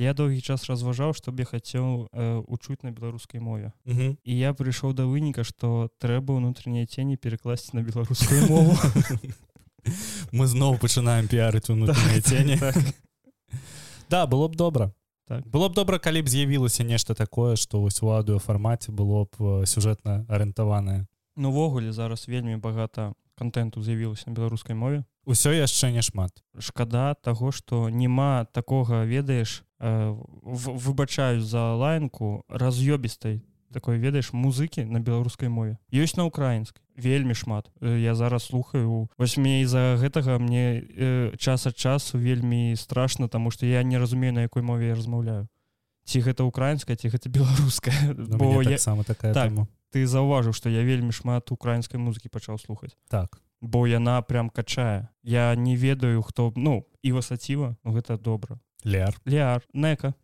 я доўгі час разважаў што б я хацеў э, учуць на беларускай мове. Мгм. і я прыйшоў да выніка што трэба ўнутранія цені перакласці на беларускую мову. Мы зноў пачынаем піарыць унутраныя цені. Так. да было б добра. Так. было б добра калі б з'явілася нешта такое што вось у аўдыофармаце было б э, сюжэтна арыентаванае. Ну увогуле зараз вельмі багата контенту з'явілася на беларускай мове. Усё яшчэ не шмат. Шкада таго што няма такога ведаеш э, в- выбачаюсь за лайнку раз'ёбістай такой ведаеш музыкі на беларускай мове. Ёсць на украінскай вельмі шмат. Э, я зараз слухаю. Вось мне з-за гэтага мне э, час ад часу вельмі страшно таму што я не разумею на якой мове я размаўляю. Ці гэта украінская ці гэта беларуская. Ну, бо я, таксама такая так. тэма. ты заўважыў што я вельмі шмат украінскай музыкі пачаў слухаць. Так. Бо яна прям качае. Я не ведаю хто ну і васаціва гэта добра ляр ляр нека.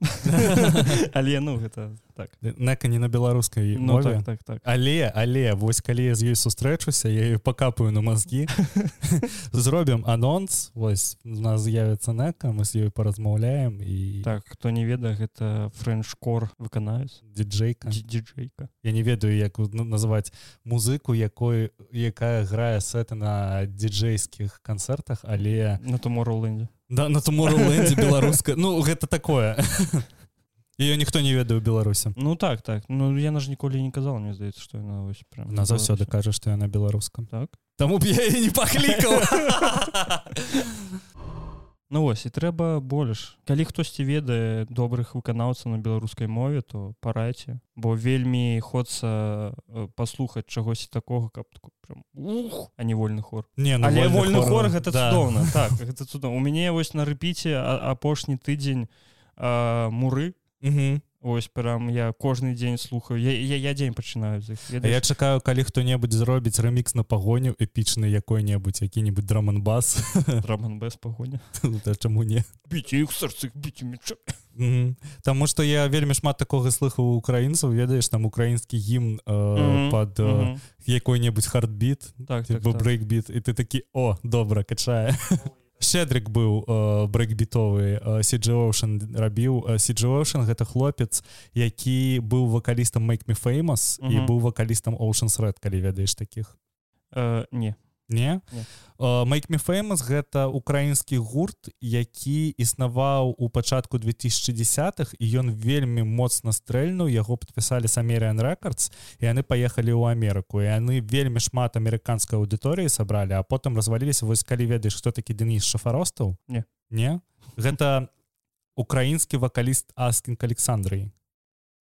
Але ну гэта так. Нека не на беларускай ну мове. так так так. Але але вось калі я з ёй сустрэчуся я пакапаю на мазгі. Зробім анонс вось у нас з'явіцца нека мы з ёй паразмаўляем і так хто не ведае гэта френчкор выканаюць. Диджейка. Диджейка. Я не ведаю як ну, называць музыку якой якая грае сеты на диджейскіх канцэртах але на туморроўлендзе да на туморроўлендзе беларуска ну гэта такое ее ніхто не ведае у беларусі ну так так. Ну яна ж ніколі не казала мне здаецца што яна вось прям на заўсёды кажа што яна беларускам так. Таму б я не паклікаў Ну вось і трэба больш калі хтосьці ведае добрых выканаўцаў на беларускай мове то парайце. Бо вельмі хочацца э, паслухаць чагосьці такога каб прям ух, а не вольны хор. Не ну, але вольны хор гэта да. цудоўна. Так гэта цудоўна. У мяне вось на рэпіце апошні тыдзень а, муры Мгм. ось прям я кожны дзень слухаю я, я, я дзень пачынаю я ведаеш? чакаю калі хто-небудзь зробіць рэмікс на пагоню эпічны якой-небудзь які-небудзь драманбас драман без пагоня чаму не біце іх сэрцы біце мяча Мгм. Таму што я вельмі шмат такога слыхаў у украінцаў ведаеш там украінскі гімн э, Мгм, пад э, мгм. якой-небудзь хардбіт так, так, бо так. брейкбіт і ты такі о добра качае щедрик быў э, брейкбітовы сиджоушен рабіў сиджоушен гэта хлопец які быў вакалістам make me famous і Мгм. быў вакалістам oceans red калі ведаеш таких. Э, не не. Uh, make me famous гэта украінскі гурт які існаваў у пачатку 2010х і ён вельмі моцна стрэльнуў яго падпісалі самерыан records і яны паехалі ў Амерыку. І яны вельмі шмат амерыканскай аўдыторыі сабралі а потым разваліліся. Вось калі ведаеш хто такі Денис шафаростаў? Не. не? Гэта украінскі вакаліст аскін александрый.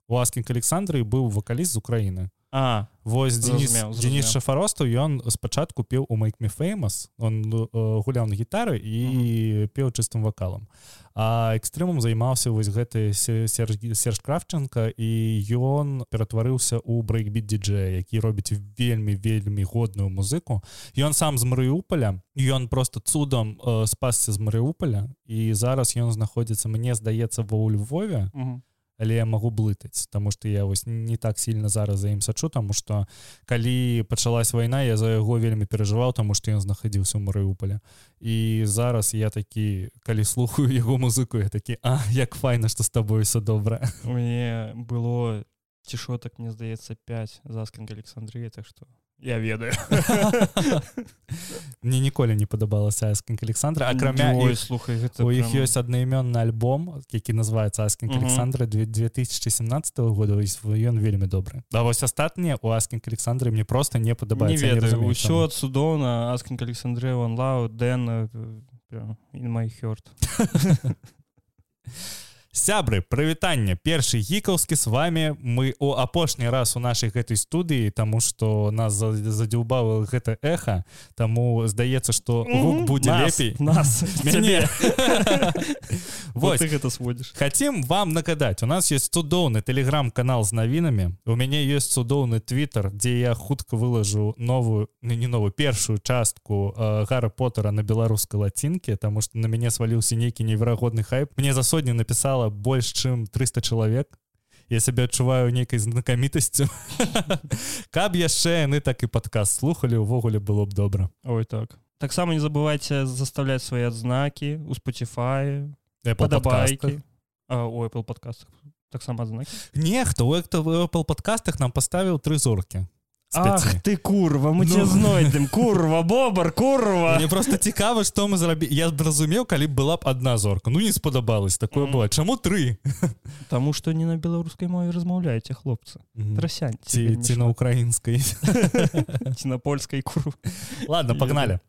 У аскін александрый быў вакаліст з Украіны а Вось Денис, Зразумеў, Денис зразумеў. Шафаростаў ён спачатку пеў у make me famous он э, гуляў на гітары і пеў чыстым вакалам а экстрэмум займаўся вось гэты Се- Серж Серж кравченко і ён ператварыўся ў брейкбіт диджея які робіць вельмі вельмі годную музыку. Ён сам з Марыуполя ён просто цудам э, спасся з Марыуполя і зараз ён знаходзіцца мне здаецца ва ў Львове. Мгм. Але я магу блытаць тому что я вось не так сильно зараз за ім сачу тому что калі пачалась вайна я за яго вельмі перажываў тому что ён знаходзіўся ў Марыуполя і зараз я такі калі слухаю яго музыку я такі А як файна что с тобой все добра у мяне было цішотак мне здаецца 5 заскінг Александрія так что я ведаю мне ніколі не падабалася аскін Александра акрамя слухай у іх ёсць аднаіменны альбом які называется аскін Мгм. Александра 2017 года ён вельмі добры А вось астатнія у аскін Александры мне просто не падабаецца ўсё чаму. цудоўна аскінг Александрыя ван лау дэн in my heart сябры прывітання першы гікаўскі з вами мы у апошні раз у нашай гэтай студыі тому что нас за- задзяўбала гэта эха таму здаецца что гук будзе Нас, лепей. нас мяне. вот Вось. ты гэта сводзіш. Хотим вам нагадаць. У нас есть цудоўны телеграм-канал з навінамі. У мяне есть цудоўны твиттер дзе я хутка выложу новую не новую першую частку э, гара поттера на беларускай лацінке тому что на мяне сваліўся нейкі неверагодны хайп. Мне за сотню написала больш чым 300 чалавек я сябе адчуваю нейкай знакамітасцю каб яшчэ яны так і падказ слухали увогуле было б добра Ой так. Таксама не забывайте заставляць свае адзнакі у Spotify Apple падабайкі у Apple подкастах. Таксама знакі нехта у Apple подкастах нам паставіў тры зоркі Ах ты курва мы ну... знойдзем курва бобар курва. Мне просто цікава што мы зрабі я зразумеў калі была б одна зорка. Ну не спадабалась такое mm. было чаму тры Таму што не на беларускай мове размаўляеце хлопцы. Трасянь ці, ці на украінскай ці на польскай куру ладно погнали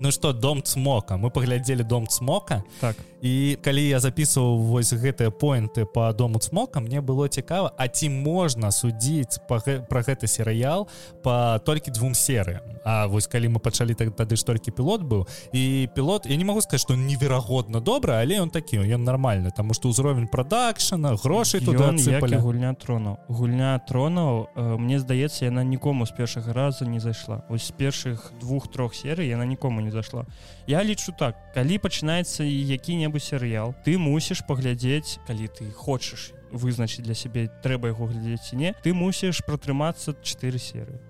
Ну что дом цмока? Мы паглядзелі дом цмока так. І калі я записываў вось гэтыя поинты по дому цмока мне было цікава А ці можна судзіць про гэты серыял по толькі двум серыям? А вось калі мы пачалі так тады ж толькі пілот быў. І пілот я не могу сказать что неверагодна добра але он такі ён нормальны тому что ўзровень продакшана грошай туда гульня трону гульня тронаў мне здаецца яна нікому з першага разу не зайшла. Ось з першых двух-трох серый яна нікому не зашла. Я лічу так калі пачынаецца які-небудзь серыял ты мусіш паглядзець калі ты хочаш вызначыць для сябе трэба яго глядзець ці не ты мусіш пратрымацца 4 серы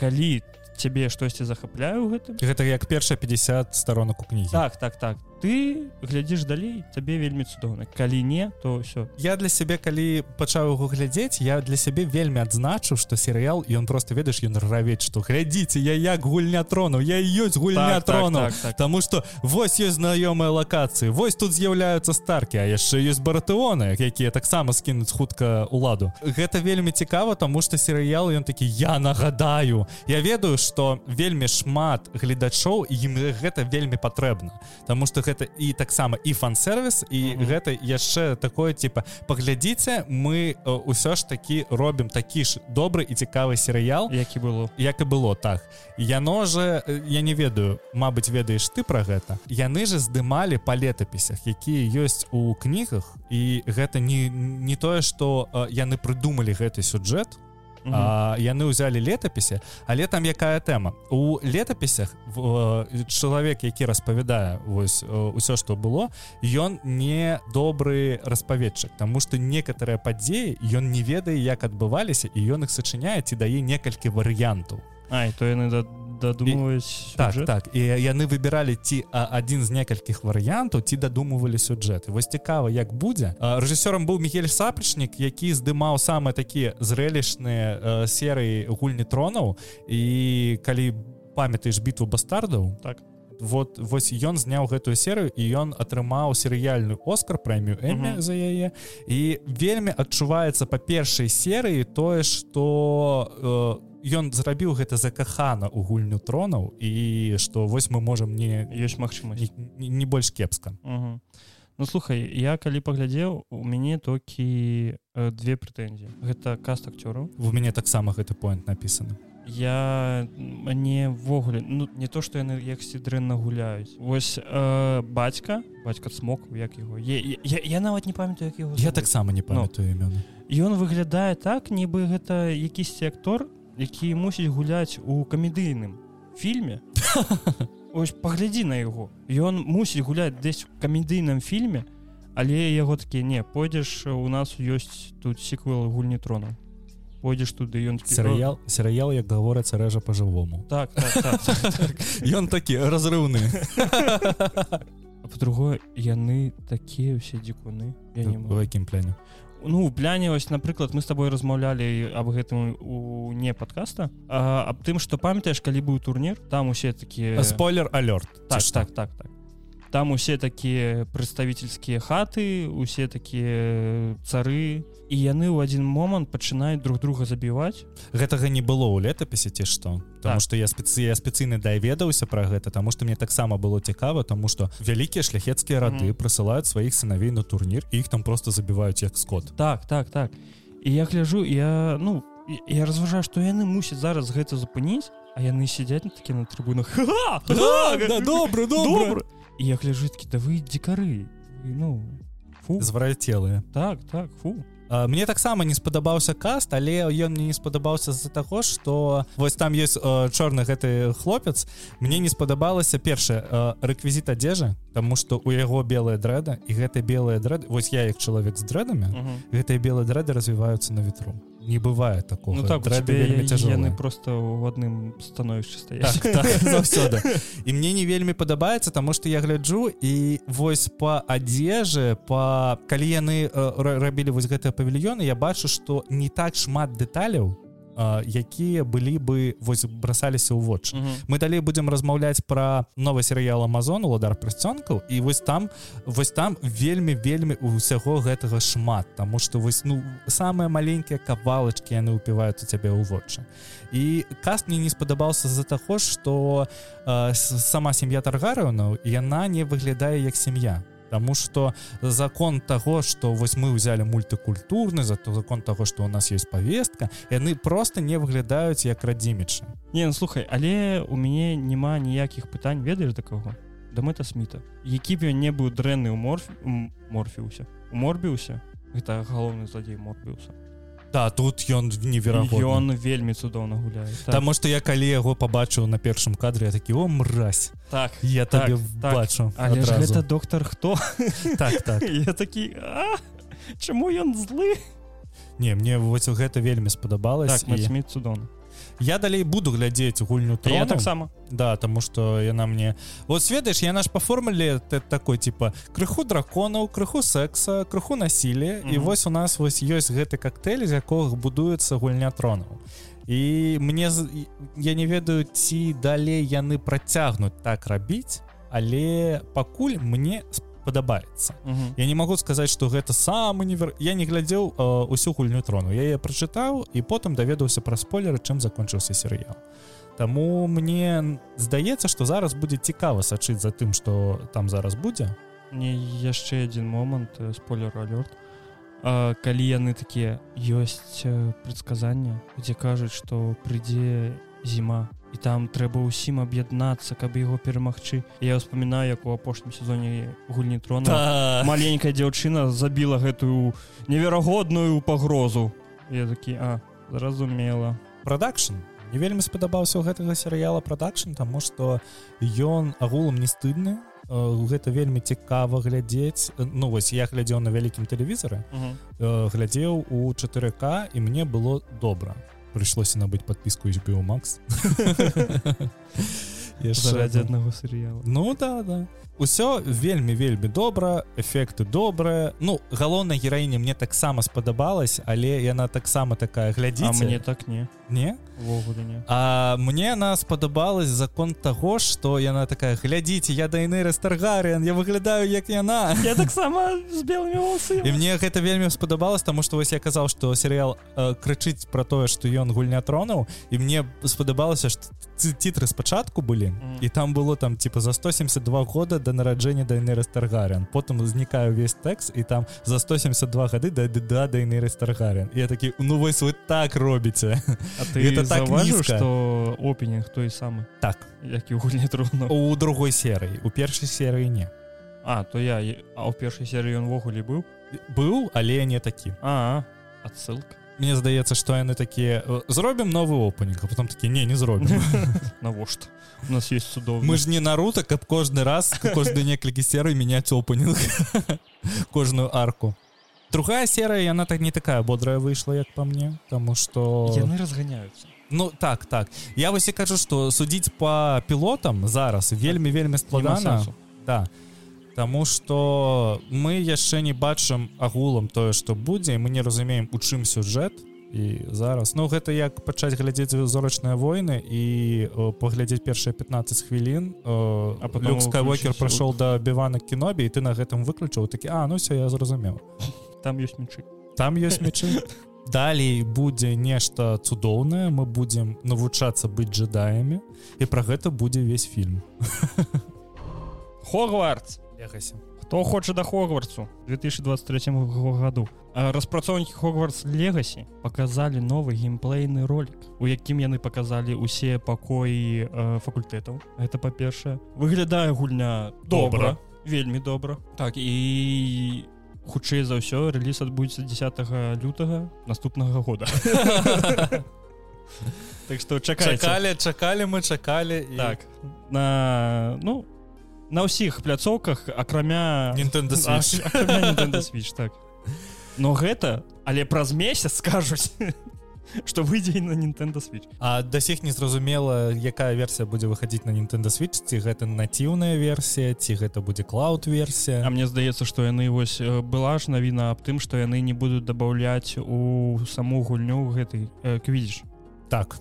калі цябе штосьці захапляю гэтым гэта як першая 50 сторонок у кнігі так так так ты глядзіш далей табе вельмі цудоўна. Калі не то все я для сябе калі пачаў яго глядзець я для сябе вельмі адзначыў что серыял ён просто ведаеш ён равець что глядзіце я як гульня трону я ёсць гульня так, трону так, так, так. тому что вось ёсць знаёмыя лакацыі вось тут з'яўляюцца старкі а яшчэ ёсць баратэоны якія таксама скінуць хутка уладу гэта вельмі цікава тому что серыял ён такі я нагадаю я ведаю что вельмі шмат гледачоў ім гэта вельмі патрэбна тому что гэта гэта і таксама і фан-сервіс і mm -hmm. гэта яшчэ такое типа паглядзіце мы ўсё ж такі робім такі ж добры і цікавы серыял які было. Як і было так. Яно же я не ведаю Мабыць ведаеш ты про гэта. Яны же здымалі па летапісях якія ёсць у кнігах і гэта не не тое что яны прыдумалі гэты сюджэт -hmm. а, яны ўзялі летапісе але там якая тэма у летапісях чалавек які распавядае вось ўсё што было ён не добры распаведчык Таму што некаторыя падзеі ён не ведае як адбываліся і ён іх сачыняе ці дае некалькі варыянтаў Ай то яны да дадумваюць так так. І яны выбіралі ці адзін з некалькіх варыянтаў ці дадумывалі сюджэты вось цікава як будзе рэжысёрам быў мігель сапрачнік які здымаў самыя такія зрэлішныя серыі гульні тронаў і калі памятаеш бітву бастардаў так. вот вось ён зняў гэтую серыю і ён атрымаў серыяльную оскар прэмію эмі uh -huh. за яе і вельмі адчуваецца па першай серыі тое что у э, ён зрабіў гэта закахана у гульню тронаў і што вось мы можам не ёсць магчымасць. не, не больш кепска. -huh. Ну слухай я калі паглядзеў у мяне толькі э, две прэтэнзіі. Гэта каст акцёраў. У мяне таксама гэты поинт напісаны. Я мневогуле ну не то что яны яксьці дрэнна гуляюць. Вось э, бацька бацька смок як его я, я, я нават не памятаю як его я таксама не памятаю імёны. Ён выглядае так нібы гэта якісьці актор які мусіць гуляць у камедыйным фільме. Ось паглядзі на яго. Ён мусіць гуляць дзесь у камедыйным фільме але яго такі не пойдзеш у нас ёсць тут сіквел гульні трона пойдзеш туды ён серыял серыял як гаворыцца рэжа по-жывому так, так, так, так, ён такі разрыўны. По-другое яны такія ўсе дзікуны. Я не в якім пляне ну в пляне ось напрыклад мы с тобой размаўлялі об гэтым у не подкаста аб тым что памятаеш калі быў турнір там усе такія спойлер алёрт так так так так. Там усе такія прадставительскія хаты усе такія цары і яны ў адзін момант пачынаюць друг друга забіваць. Гэтага не было ў летапісе ці што? Таму так. што я спецыя спецыйны даведаўся пра гэта таму што мне таксама было цікава тому што вялікія шляхецкія рады mm -hmm. прысылаюць сваіх сынавей на турнір іх там просто забіваюць як скот. Так так так. І я гляжу я ну я разважаю што яны мусяць зараз гэта запыніць а яны сядзяць на такі на трыбунах. Добра добра! Я гляжыткі да вы дзікары ну зварацелыя. Так так фу мне таксама не спадабаўся каст але ён мне не спадабаўся з-за таго что вось там есть чорны гэты хлопец. Мне не спадабалася першае рэквізіт адзежы Таму што у яго белая дрэда і гэта белая дрэд вось я як чалавек з дрэдамі гэтыя белыя дрэды развіваюцца на ветру. Не бывае такого. Ну, так, яны просто ў адным становішчы стаяць так, так, і мне не вельмі падабаецца таму што я гляджу і вось по адзежы по калі яны э, рабілі вось гэтыя павільёны я бачу што не так шмат дэталяў якія былі бы вось бросаліся ў вочы. Uh -huh. мы далей будемм размаўляць про новы серыял Амазон уладар прысцёнкаў і вось там вось там вельмі вельмі усяго гэтага шмат тому что вось ну самыя маленькія кавалачки яны ўпіваюць у цябе ў вочы. І каст мне не спадабаўся з-за таго что сама сям'я таргарыўнаў яна не выглядае як сям'я Таму что закон того что вось мы взяли мультыкультурны за то закон того что у нас есть повестка яны просто не выглядаюць як радзімічы не ну, слухай але у мяне няма ніякіх пытань ведаеш да кого? Да мэта сміта. Які б ён не быў дрэнны ў морф морфіўся морбіўся гэта галоўны злодзей морбіўся Да тут ён неверагодны. Ён вельмі цудоўна гуляе так. Таму што я калі яго пабачыў на першым кадры я такі о мразь! Так я так, так. бачу але гэта доктор хто? Так, так. я такі чаму ён злы? Не мне вось гэта вельмі спадабалось так, і... цудоўна я далей буду глядзець гульню я таксама. Да тому что яна мне вот ведаеш я наш по формуле такой типа крыху драконаў крыху секса крыху насілі. Mm -hmm. і вось у нас вось ёсць гэты коктейль з якога будуецца гульня тронаў. І мне я не ведаю ці далей яны працягнуць так рабіць але пакуль мне спа падабаецца. Uh -huh. я не могу сказаць что гэта самы невер я не глядзеў э, усю гульню трону. Я прачытаў і потым даведаўся пра спойлеры чым закончыўся серыял. Таму мне здаецца что зараз будзе цікава сачыць за тым что там зараз будзе. Не яшчэ один момант э, спойлер алёрт калі яны такія ёсць э, предсказання дзе кажуць что прыйдзе зіма і там трэба ўсім аб'яднацца каб яго перамагчы я успамінаю як у апошнім сезоне гульні трона да. маленькая дзяўчына забіла гэтую неверагодную пагрозу. Я такі а зразумела продакшн. Не вельмі спадабаўся ў гэтага серыяла продакшн тому что ён агулам не стыдны гэта вельмі цікава глядзець. Ну вось я глядзеў на вялікім тэлевізары глядзеў у 4к і мне было добра прыйшлося набыць подпіску HBO Max. Ради аднаго серыяла Ну да да ўсё вельмі вельмі добра эфекты добрыя. Ну галоўная гераіня мне таксама спадабалась але яна таксама такая глядзі мне так не. Не? Ввогуле не. А мне она спадабалась закон того что яна такая глядзіце я дайны рэстаргарыен я выглядаю як яна. Я таксама з белымі і мне гэта вельмі спадабалось тому что вось я казаў что серыял э, крычыць про тое что ён гульня тронуў і мне спадабалася что цітры спачатку былі mm. і там было там типа за 172 года до нараджэння дайны рэстаргарыен потым узнікаю весь тэкст і там за 172 гады да да дайны рэстаргарыен я такі ну вось вы так робіце А ты это так важно что опенинг той самы? Так. Які гульні трудно у другой серыі. У першай серыі не. А то я а ў першай серыі ён ввогуле быў? Быў але не такі. А адсылка Мне здаецца што яны такія зробім новы опенинг а потом такі не не зробім навошта у нас есть судов мы ж не нарута каб кожны раз кожны некалькі серый мяняць опенинг. Кожную арку. Другая серая яна так не такая бодрая выйшла як по мне тому что яны разганяются Ну так так. Я вось і кажу что судзіць по пілотам зараз вельмі вельмі складана да Таму что мы яшчэ не бачым агулам тое что будзе мы не разумеем у чым сюжэт. І зараз ну гэта як пачаць глядзець зорачныя войны і паглядзець першыя 15 хвілін а потомкер прайшоў да бівана кінобі і ты на гэтым выключыў такі А ну все я зразумеў там ёсць мечы там ёсць мечы далей будзе нешта цудоўнае мы будзем навучацца быць джедаямі і пра гэта будзе ўвесь фільм. Хогвартс хто хоча да хогвартсу 2023 году? Распрацоўнікі хогвартс легасі показалі новы геймплейны ролик у якім яны показалі усе пакоі э, факультэтаў это па-першае выглядае гульня добра вельмі добра. Так і хутчэй за ўсё рэліз адбудзецца 10 лютага наступнага года. Так что чакалі чакалі мы чакалі так. На ну на ўсіх пляцоўках акрамя Nintendo Switch. А, акрамя Nintendo Switch так. Но гэта але праз месяц скажуць что выйдзе на Nintendo Switch. А да сіх не зразумела якая версія будзе выходзіць на Nintendo Switch ці гэта націўная версія ці гэта будзе клауд версія? А мне здаецца што яны вось э, была ж навіна аб тым што яны не будуць дабаўляць у саму гульню гэтай квідзіш так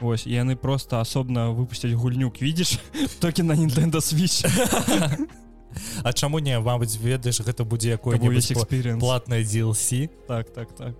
Вось яны просто асобна выпусцяць гульню квідзіш толькі на Nintendo Switch. А чаму не Мабыць ведаеш гэта будзе Каб якое-небудзь увесь пла- experience. платнае DLC так так так.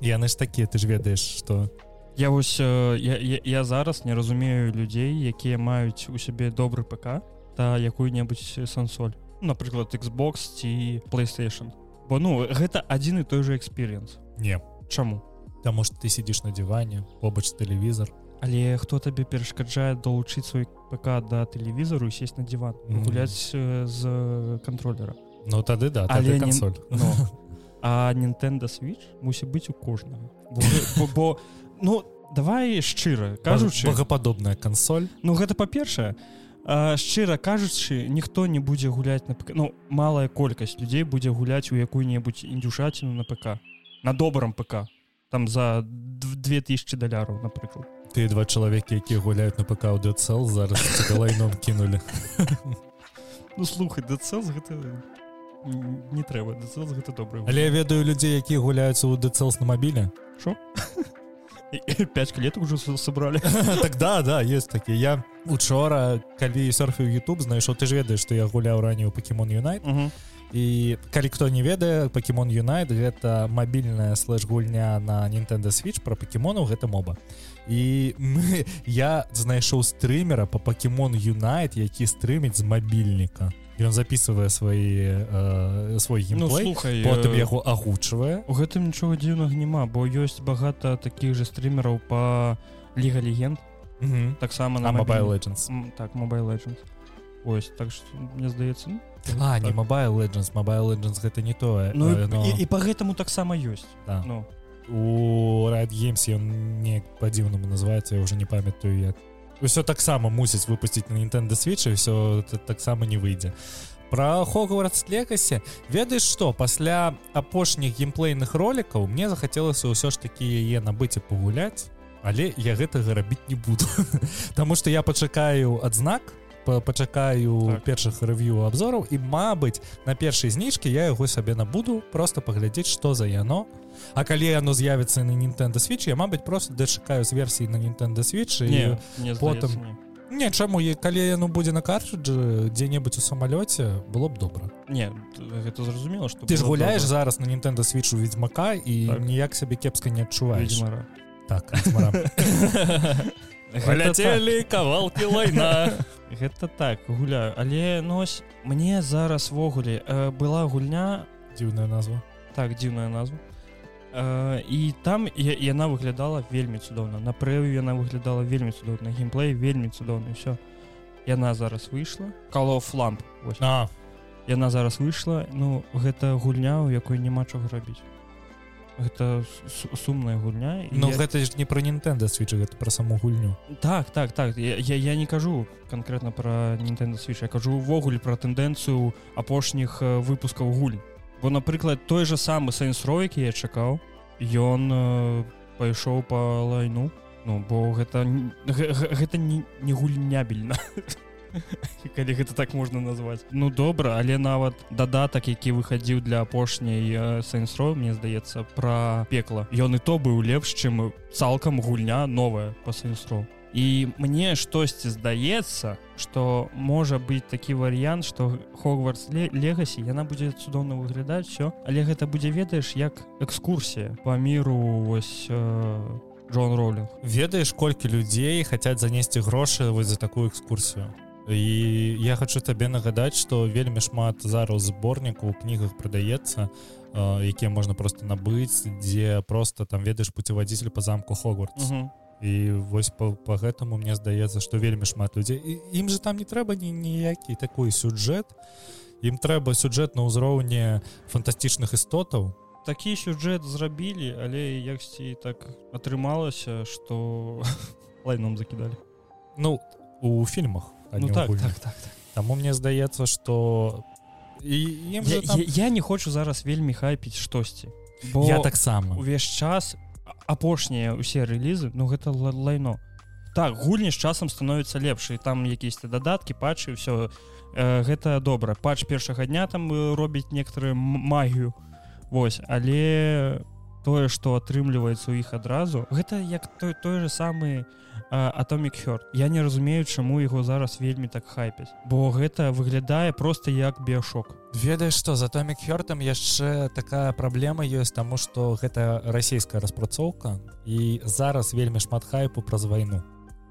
Яны ж такія ты ж ведаеш что Я вось я, я, я зараз не разумею людзей якія маюць у сябе добры ПК та якую-небудзь сансоль. Напрыклад Xbox ці PlayStation. Бо ну гэта адзін і той же экспірыенс не. Чаму? Таму что ты сидишь на диване побач тэлевізор але хто табе перашкаджае долучыць свой ПК да тэлевізору сесть на диван Мгм. гуляць э, з контроллера Ну тады да Але тады не- но а Nintendo Switch мусіць быць у кожнага. Бо, бо, бо ну давай шчыра кажучы. Багападобная кансоль. Ну гэта па-першае. Шчыра кажучы ніхто не будзе гуляць на ПК ну малая колькасць людзей будзе гуляць у якую-небудзь індюшаціну на ПК на добрым ПК там за дв- 2000 даляраў напрыклад ты два чалавекі якія гуляюць на ПК аудыоцэл зараз лайном кинули. Ну слухай дацэл гэта не трэба дацэл гэта добры але я ведаю людзей якія гуляюцца ў дэцэлс на мабіле 5 клеток уже с- сабралі так да есть такі я учора калі серфіў YouTube знайшоў ты ж ведаеш што я гуляў раней у покемон юнайт Мгм. І калі хто не ведае покемон юнайт гэта мабільная слэш гульня на Nintendo Switch про покемонаў гэта моба. І мы я знайшоў стрымера по покемон юнайт які стрыміць з мабільніка. Ён записывае свае э, свой Ну геймплей слухай потым э, яго агучвае. у гэтым нічога дзіўнага няма бо ёсць багата такіх же стрімераў по ліга легенд. Таксама на Mobile Legends. Так Mobile Legends. Ось так что мне здаецца ну, А, не. Mobile Legends, Mobile Legends гэта не тое. ну Э, і, но, і, і по гэтаму таксама ёсць да. ну У Riot Games ён не па-дзіўнаму называецца, я ўжо не памятаю як. Усё таксама мусіць выпусціць на Nintendo Switch, і ўсё таксама не выйдзе. Пра Hogwarts Legacy, ведаеш што, пасля апошніх геймплейных ролікаў мне захацелася ўсё ж такі яе набыць і пагуляць, але я гэтага рабіць не буду. Таму што я пачакаю адзнак, па- пачакаю Так. так. першых рэв'ю абзораў і мабыць на першай зніжкі я яго сабе набуду просто паглядзець што за яно А калі яно з'явіцца на Nintendo Switch я мабыць просто дачакаю з версіі на Nintendo Switch і... не, не потым- не. не чаму і калі яно будзе на картрыджы дзе-небудзь у самалёце было б добра не гэта зразумела что ты ж гуляеш добра. зараз на Nintendo Switch у ведьмака і Так. так. ніяк сабе кепска не адчуваеш Ведьмара. так Гэта так. кавалки лайна. Гэта так гуляю але нось мне зараз ввогуле э, была гульня. Дзіўная назва. Так дзіўная назва. Э, і там я, яна выглядала вельмі цудоўна. На прэвю яна выглядала вельмі цудоўна геймплей вельмі цудоўна все яна зараз выйшла. Калов ламп яна зараз выйшла. Ну гэта гульня у якой няма чага рабіць гэта сумная гульня і Ну я... гэта ж не про Nintendo Switch гэта про саму гульню. Так так так. Я, я, я не кажу конкретно про Nintendo Switch я кажу увогуле про тэндэнцыю апошніх э, выпускаў гуль бо напрыклад той же самы сэнсро які я чакаў ён э, пайшоў по лайну. Ну бо гэта гэта не, не гульнябельна калі гэта так можна назваць Ну добра але нават дадатак які выхадзіў для апошняй сэнсро мне здаецца пра пекла ён і то быў лепш чым цалкам гульня новая по сэнсро і мне штосьці здаецца что можа быць такі варыянт что хогвартс легасі яна будзе цудоўна выглядаць все але гэта будзе ведаеш як экскурсія по міру вось э, Джон Роулинг? Ведаеш колькі людзей хацяць занесці грошы вось за такую экскурсію і я хочу табе нагадаць что вельмі шмат зараз зборнікаў у кнігах прадаецца якія можна просто набыць дзе просто там ведаеш путеводитель по замку хогвартс. І вось по, по гэтаму мне здаецца что вельмі шмат людзей. Ім же там не трэба ні ніякі такой сюжэт ім трэба сюжэт на ўзроўні фантастычных істотаў. Такі сюжэт зрабілі але яксьці так атрымалася что лайном закідалі. Ну у фільмах ну не ў так, так так. Так Таму мне здаецца что і ім я, там... я, я не хочу зараз вельмі хайпіць штосьці бо я таксама увесь час апошнія усе рэлізы ну гэта ла- лайно. Так гульні з часам становіцца лепш і там якісь дадаткі патчы все э, гэта добра. Патч першага дня там э, робіць некаторую м- магію. Вось але тое што атрымліваецца ў іх адразу гэта як той той же самы атомік хёрт я не разумею чаму яго зараз вельмі так хайпяць. Бо гэта выглядае просто як біошок ведаеш што за томік хёртам яшчэ такая праблема ёсць таму што гэта расійская распрацоўка і зараз вельмі шмат хайпу праз вайну.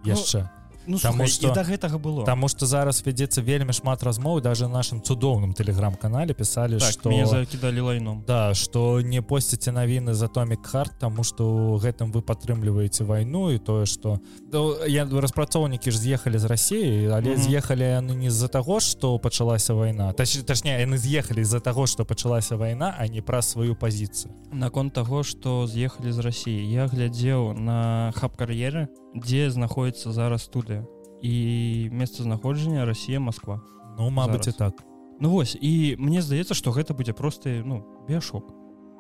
Яшчэ. ну, Ну, Таму слухай, да гэтага было. Таму што зараз вядзецца вельмі шмат размоў даже нашым цудоўным тэлеграм-канале пісалі так, што закідалі лайном. Да што не посціце навіны за томік харт таму што гэтым вы падтрымліваеце вайну і тое што ну, я распрацоўнікі ж з'ехалі з рассіі але Мгм. з'ехалі яны не з-за таго што пачалася вайна. Тач, тачне яны з'ехалі з-за таго што пачалася вайна а не праз сваю пазіцыю. Наконт таго што з'ехалі з рассіі я глядзеў на хаб кар'еры дзе знаходіцца зараз студыя. І месцазнаходжання Расія Москва Ну мабыць і так. Ну вось і мне здаецца што гэта будзе просто ну біошок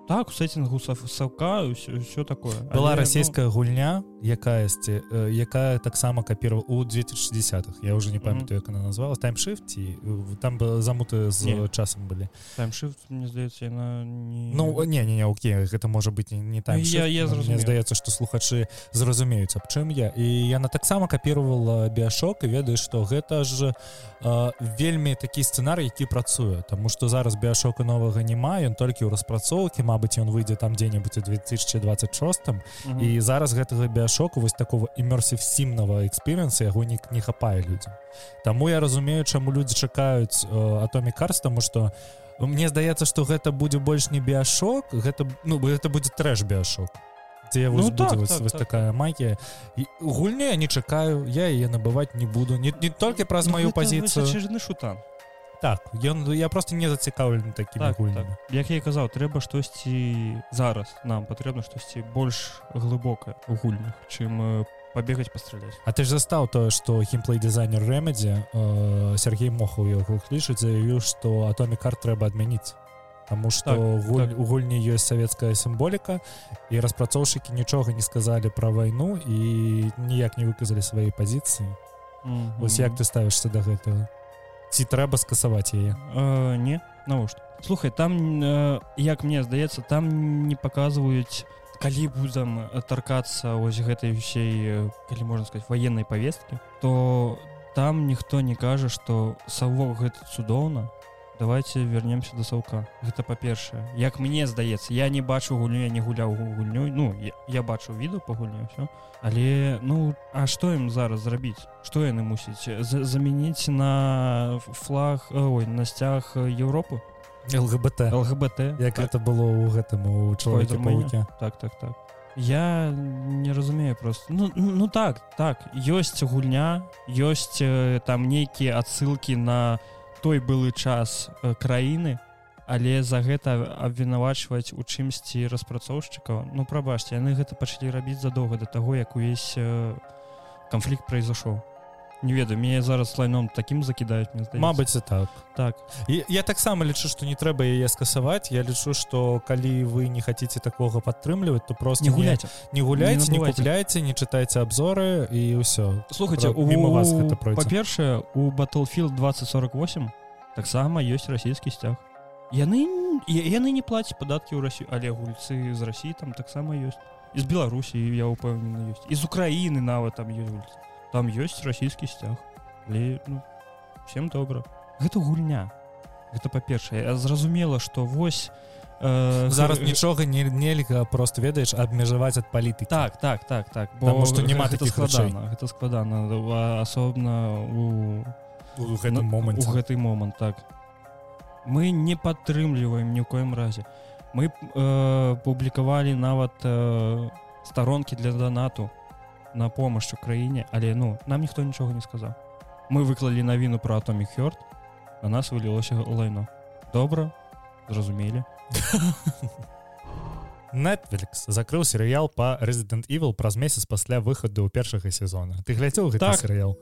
так у сеттингу саўка все такое. Была Але, расійская гульня якаясьці э, якая таксама капіравала у 2060х я уже не памятаю як она называлась. Таймшифт ці э, там было замуты з Не. часам былі ну, таймшифт мне здаецца яна не Ну не не не окей гэта можа быць не, не там Ну, я- я зразумеў. здаецца што слухачы зразумеюць аб чым я. І яна таксама капіравала біашок і ведаеш што гэта ж э, вельмі такі сцэнар які працуе. Таму што зараз біашока новага няма ён толькі ў распрацоўкі Мабыць ён выйдзе там дзе-небудзь у 2026 Мгм. і зараз гэтага біашоку вось такого імерсів сімнага экспірыенса яго не, не хапае людзям. Таму я разумею чаму людзі чакаюць атомі карс тому что мне здаецца што гэта будзе больш не біашок гэта ну гэта будзе трэш біашок дзе Ну, ну, так, вось, так, вось так. такая магія. І гульню я не чакаю я яе набываць не буду не, не толькі праз Ну, маю гэта пазіцыю. шутан так ён я просто не зацікаўлены такімі так, так. як я казаў трэба штосьці зараз нам патрэбна штосьці больш глыбокае у гульнях чым пабегаць пастраляць А ты ж застаў тое што геймплей дызайнер рэмедзе э, Сергей мохаў яго клічыць заявіў што атомі карт трэба адмяніць Таму што Так, гуль, так. у гульні ёсць савецкая сімволіка і распрацоўшчыкі нічога не сказалі пра вайну і ніяк не выказалі свае пазіцыі. Вось як ты ставішся да гэтага ці трэба скасаваць яе э, не навошта слухай там э, як мне здаецца там не паказваюць калі будзем таркацца вось гэтай усей э, калі можна сказать военной повесткі то там ніхто не кажа что савок гэта цудоўна давайте вернемся до саўка гэта па-першае. Як мне здаецца я не бачу гульню я не гуляў гульнёй ну я, я бачу віду по гульню все але ну а што ім зараз зрабіць? Што яны мусіць За- замяніць на флаг э, ой на сцяг э, Еўропы? ЛГБТ ЛГБТ як так, гэта было ў гэтым у чалавеке пауке так так так. Я не разумею просто ну, ну ну так так. Ёсць гульня ёсць э, там нейкія адсылкі на той былы час э, краіны але за гэта абвінавачваць у чымсьці распрацоўшчыкаў. Ну прабачце яны гэта пачалі рабіць задоўга да таго як увесь э, канфлікт произошоў не ведаю мне зараз лайном таким закідаюць мне здаецца. Мабыць і так. Так. І я таксама лічу што не трэба яе скасаваць Я лічу што калі вы не хаце такога падтрымліваць то просто не гуляйте. не гуляйце Не не, не не чытайце абзоры і ўсё слухайте міма вас гэта па-першае у battlefield 2048 таксама ёсць расійскі сцяг яны яны не плацяць падаткі ў Расію але гульцы з Росіі там таксама ёсць з Беларусі я упэўнены ёсць з Украіны нават там ёсць гульцы там ёсць расійскі сцяг але ну, всем добра гэта гульня. Гэта па-першае я зразумела што вось э, зараз нічога не нельга просто ведаеш абмежаваць ад палітыкі так так так так. Таму што няма рэчэй. складана гэта складана асобна у у гэтым моманце у гэты момант так. Мы не падтрымліваем ні ў коім разе. Мы э, публікавалі нават э, старонкі для донату на помощь краіне але ну нам ніхто нічога не сказаў мы выклалі навіну про атомі хёрт на нас вылілося лайно. Добра зразумелі Netflix закрыў серыял по Resident Evil праз месяц пасля выхаду першага сезона. Ты глядзеў Так. серыял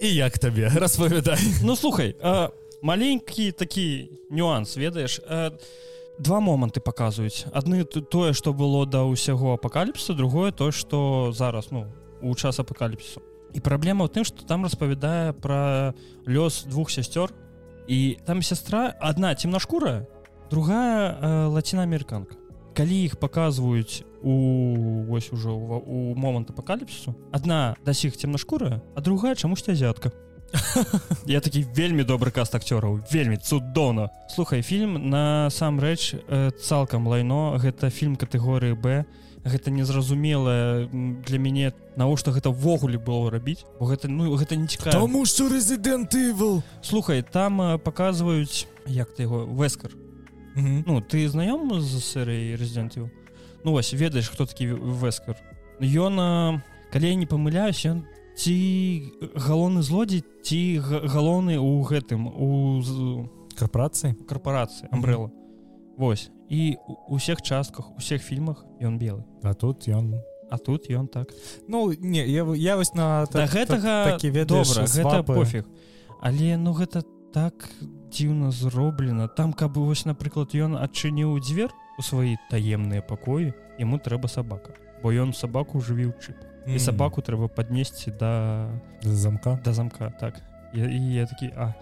і як табе распавядай Ну слухай а, маленькі такі нюанс ведаеш а, два моманты паказваюць. Адны тое што было да ўсяго апакаліпсу другое то што зараз ну у час апакаліпсісу. І праблема ў тым што там распавядае пра лёс двух сясцёр і там сястра одна цемнашкурая другая э, лацінаамерыканка калі іх паказваюць у вось ужо у момант апакаліпсісу адна да сіх цемнашкурая а другая чамусьці азіатка я такі вельмі добры каст акцёраў вельмі цудоўна. Слухай фільм насамрэч э, цалкам лайно. Гэта фільм катэгорыі б. Гэта незразумелае м, для мяне навошта гэта ввогуле было рабіць? Бо гэта ну гэта не цікава что Resident Evil. Слухай там э, паказваюць як ты яго вескар. Мгм. Ну ты знаём з серыяй рэзідэнтів Ну вось ведаеш хто такі вескар? Ён а, калі я не памыляюсь ён ці галоўны злодзей ці га- галоўны у гэтым у корпорацыі карпорацыі? амбрэла Вось. І у усіх частках усіх фільмах ён белы. А тут ён. А тут ён так. Ну не я, я вось на да гэтага такі ведаеш добра гэта пофіг. Але ну гэта так дзіўна зроблена. Там каб вось напрыклад ён адчыніў дзвер у свае таемныя пакоі яму трэба сабака. Бо ён сабаку жывіў чып і М. сабаку трэба паднесці да замка. да замка так. Я, і я такі а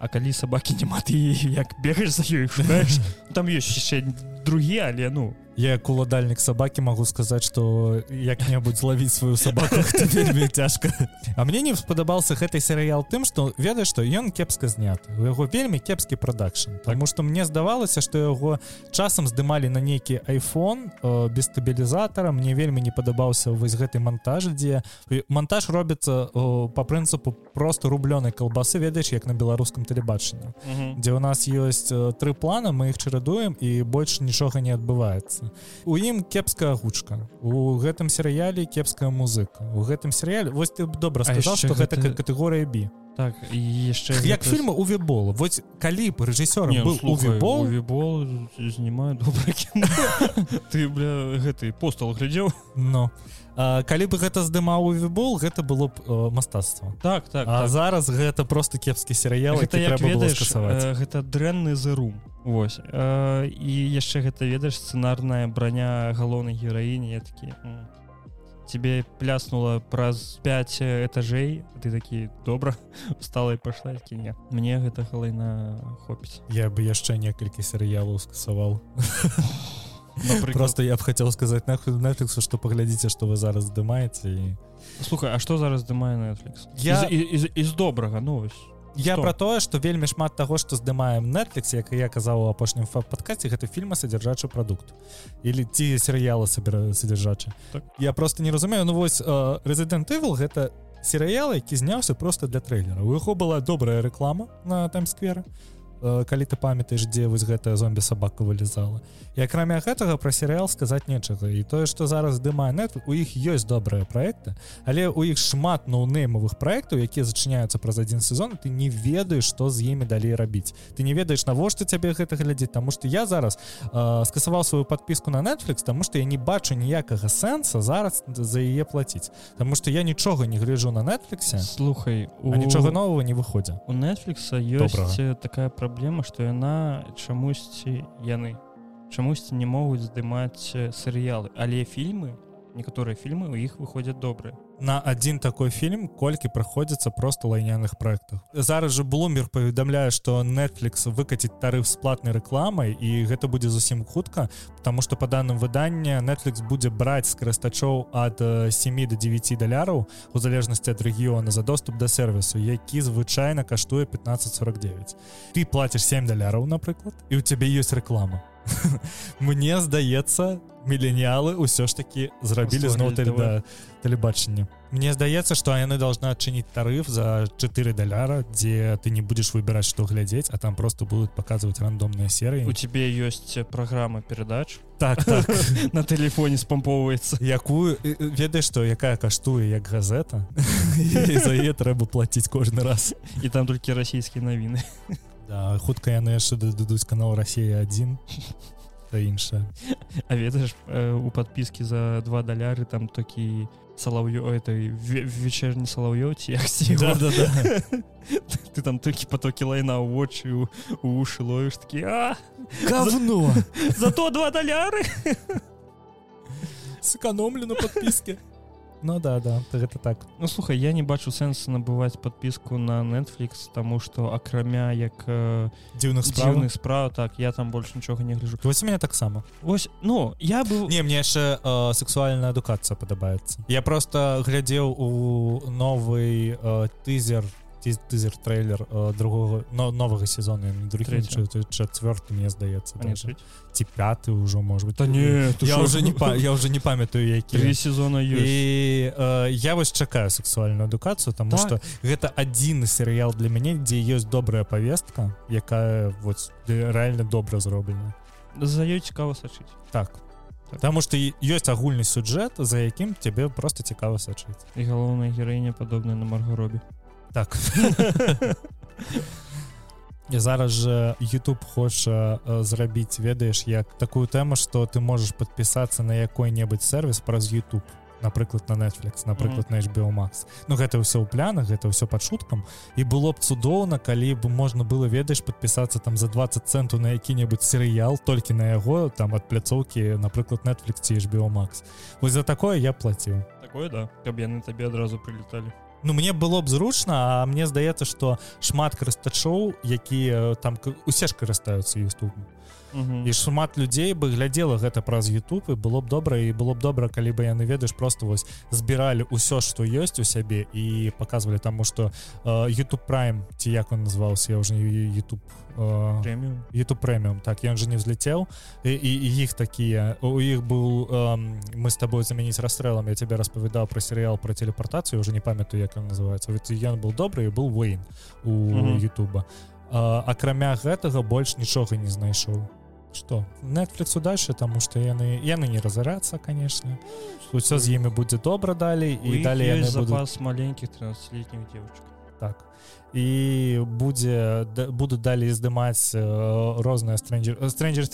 А калі сабакі няма ты як бегаеш за ёй шукаеш там ёсць яшчэ другі але ну я як уладальнік сабакі магу сказаць што як-небудзь злавіць сваю сабаку вельмі цяжка А мне не спадабаўся гэты серыял тым што ведаеш што ён кепска зняты у яго вельмі кепскі прадакшн Таму што мне здавалася што яго часам здымалі на нейкі iPhone э, без стабілізатара мне вельмі не падабаўся вось гэты монтаж дзе монтаж робіцца э, по прынцыпу просто рублёнай калбасы ведаеш як на беларускам тэлебачанні дзе у нас ёсць э, тры плана мы іх чарадуем і больш нічога не адбываецца у ім кепская гучка у гэтым серыяле кепская музыка. У гэтым серыяле вось ты добра яшчэ што гэта гэта- катэгорыя бі так і яшчэ як гэта- фільмы у вібола вось калі б рэжысёрам Не, ну, был у слухай, вібол Увібол знімаю добра ты бля гэты постал глядзеў? Но а, калі бы гэта здымаў у вібол гэта было б э, мастацтва. Так так, А так. зараз гэта просто кепскі серыял гэта які як трэба было ведаеш э, гэта дрэнны зырум Вось. Э, і яшчэ гэта ведаеш сцэнарная броня галоўнай гераіні я такі тебе пляснула праз 5 этажэй ты такі добра стала і пашла такі не мне гэта галайна хопіць я бы яшчэ некалькі серыялаў скасаваў Напрыклад, просто я б хацеў сказаць нахуй Netflix что паглядзіце што вы зараз здымаеце і слухай А што зараз здымае Netflix? Я- і, і, і, і з добрага ну вось я Што? про тое что вельмі шмат таго што здымаем Netflix як я казаў у апошнім падкасці гэта фільма содержачы прадукт. Или ці серыялы сабіра содержачы Так. я просто не разумею ну вось э, Resident Evil гэта серыял які зняўся просто для трэйлера у яго была добрая рэклама на таймскверы калі ты памятаеш дзе вось гэтая зомбі сабака вылезала і акрамя гэтага пра серыял сказаць нечага. І тое што зараз здымае нет у іх ёсць добрыя проекты але у іх шмат ноунеймавых проектаў якія зачыняюцца праз адзін сезон ты не ведаеш што з імі далей рабіць. Ты не ведаеш навошта цябе гэта глядзець Таму што я зараз э, скасаваў сваю подпіску на Netflix тому што я не бачу ніякага сэнса зараз за яе плаціць. Таму што я нічога не гляджу на Netflixе слухай у... нічога нового не выходзя у Netflix ёсць э, такая праблема што яна чамусьці яны. Чамусьці не могуць здымаць э, серыялы. Але фільмы некаторыя фільмы у іх выходзяць добрыя на один такой фільм колькі праходзіцца просто лайняных проектах. Зараз же блумер паведамляе что Netflix выкаціць тарыф з платнай рэкламай і гэта будзе зусім хутка потому что по данным выдання Netflix будзе браць з карыстачоў ад э, 7 до 9 даляраў у залежнасці ад рэгіёна за доступ да сервісу які звычайна каштуе 1549 ты платишь 7 даляраў напрыклад і у цябе есть рэклама мне здаецца міленіалы ўсё ж таки зрабілі зноў да тэлебачання Мне здаецца што яны должна адчыніць тарыф за 4 даляра дзе ты не будешь выбіраць што глядзець а там просто будут показывать рандомныя серыі у цябе ёсць праграма перадач так, так. на телефоне спампоўваецца якую э, э, ведаеш што якая каштуе як газета? За яе трэба плаціць кожны раз. І там толькі расійскія навіны да, хутка яны яшчэ дададуць канал Росія 1 нешта іншае А ведаеш э, у подпіскі за два даляры там такі салаўё этой вечерні салаўё ці як да, да, да. ты там толькі потокі лайна ў вочы у ушы лоеш такі говно зато два даляры сэкономлю на подпіске Ну да да гэта так. Ну слухай я не бачу сэнсу набываць подпіску на Netflix тому что акрамя як э, дзіўных дзіўных справ так я там больше нічога не гляжу. Вось меня таксама ось ну я быў не мне яшчэ э, сексуальная адукацыя падабаецца я просто глядзеў у новый э, тызер тызер трейлер э, другого но новага сезона другі чавёрты мне здаецца ці пяты ўжо может быть то не я уже не па, я уже не памятаю які. Сезона і э, я вось чакаю сексуальную адукацыю тому так. что гэта адзіны серыял для мяне дзе ёсць добрая повестка якая вот реально добра зроблена. За ёй цікава сачыць так. Таму што ёсць агульны сюджэт за якім цябе просто цікава сачыць і галоўная гераіня падобная на маргаробе так. І зараз же YouTube хоча зрабіць ведаеш як такую тэму что ты можешь подпісацца на якой-небудзь сервис праз YouTube. Напрыклад на Netflix напрыклад mm -hmm. на HBO Max. Ну гэта ўсё ў плянах гэта ўсё пад шуткам. І было б цудоўна калі бы можна было ведаеш подпісацца там за 20 центу на які-небудзь серыял толькі на яго там ад пляцоўкі напрыклад Netflix ці HBO Max. Вось за такое я плаціў. Такое да. Каб яны табе адразу прылеталі Ну мне было б зручна а мне здаецца что шмат карыстачоў якія там усе ж карыстаюцца youtube і шмат людзей бы глядзела гэта праз YouTube і было б добра і было б добра калі бы яны ведаеш просто вось збіралі ўсё што ёсць у сябе і показывалі таму что uh, YouTube prime ці як он называўся я уже YouTube YouTube прэміум так ён же не взлетел. І іх такія у іх быў мы с тобой заменіць расстрэлам я тебе распавядаў про серыял про телепортацыю уже не памятаю як он называется. Ён был добрый і был Вейн у Ютуба. Акрамя гэтага больш нічога не знайшоў что Netflixу дальше тому что яны яны не разарацца конечно. Ўсё з імі будзе добра далей і далей запас будут... маленькіх 13летних девочек так. І будзе будуць далей здымаць розныя стрэнджер стрэнджер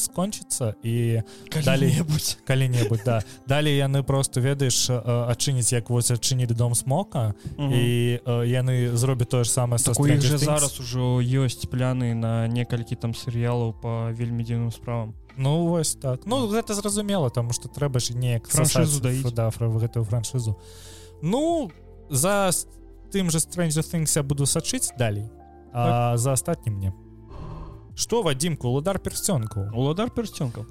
скончыцца і далей-небудзь калі-небудзь да. Далей яны просто ведаеш адчыніць як вось адчыніць дом смока і яны зробяць тое ж самае са же зараз ужо ёсць пляны на некалькі там серыялаў по вельмі дзіўным справам Ну вось так. Ну гэта зразумела тому что трэба ж неяк франшызу да гэтую франшызу ну за тым же Stranger Things я буду сачыць далей а так. за астатнім мне. Что вадзімку уладар персцёнкаў уладар персцёнкаў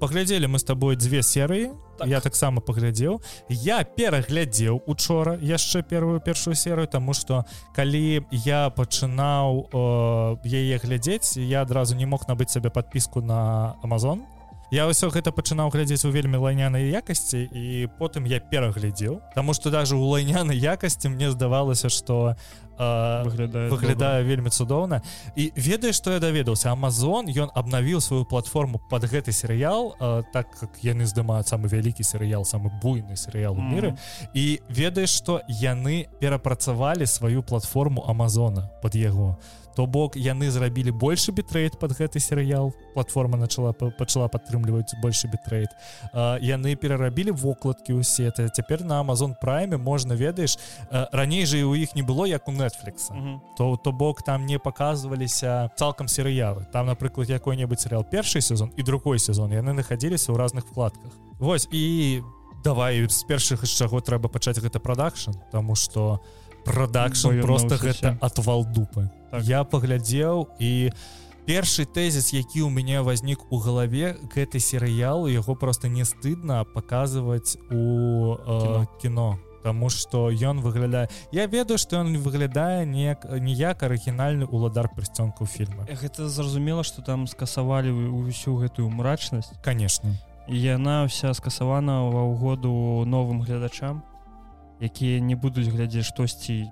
паглядзелі мы с тобой дзве серыі так. я таксама паглядзеў я пераглядзеў учора яшчэ первую першую серыю тому что калі я пачынаў яе глядзець я адразу не мог набыць сабе подпіску на Amazon я ўсё гэта пачынаў глядзець у вельмі лайнянай якасці і потым я пераглядзеў Таму что даже у лайнянай якасці мне здавалася что выглядае выглядае вельмі цудоўна. І ведаеш што я даведаўся? Амазон ён абнавіў сваю платформу под гэты серыял а, так как яны здымаюць самы вялікі серыял самы буйны серыял у міры. Mm -hmm. і ведаеш што яны перапрацавалі сваю платформу Амазона под яго. То бок яны зрабілі больше бітрейт под гэты серыял платформа начала пачала падтрымліваць больше бітрейт. Яны перарабілі вокладкі ўсе. Это цяпер на Amazon прайме можна ведаеш раней жа і у іх не было як у Netflix. Mm -hmm. то то бок там не показываліся цалкам серыялы там напрыклад якой-небудзь серыял першы сезон і другой сезон яны находиліся ў разных вкладках. Вось і давай з першых з чаго трэба пачаць гэта прадакшн тому что продакшн просто гэта отвал дупы. Так. я паглядзеў і першы тэзіс які у мяне вознік у галаве гэты серыял яго просто не стыдна паказваць у э, кіно Таму что ён выглядае я ведаю что ён выглядае неяк ніяк арыгінальны уладар прысцёнку фільма. Гэта зразумела что там скасавалі ўсю гэтую мрачнасць. Конечно яна вся скасавана ва ўгоду новым гледачам якія не будуць глядзець штосьці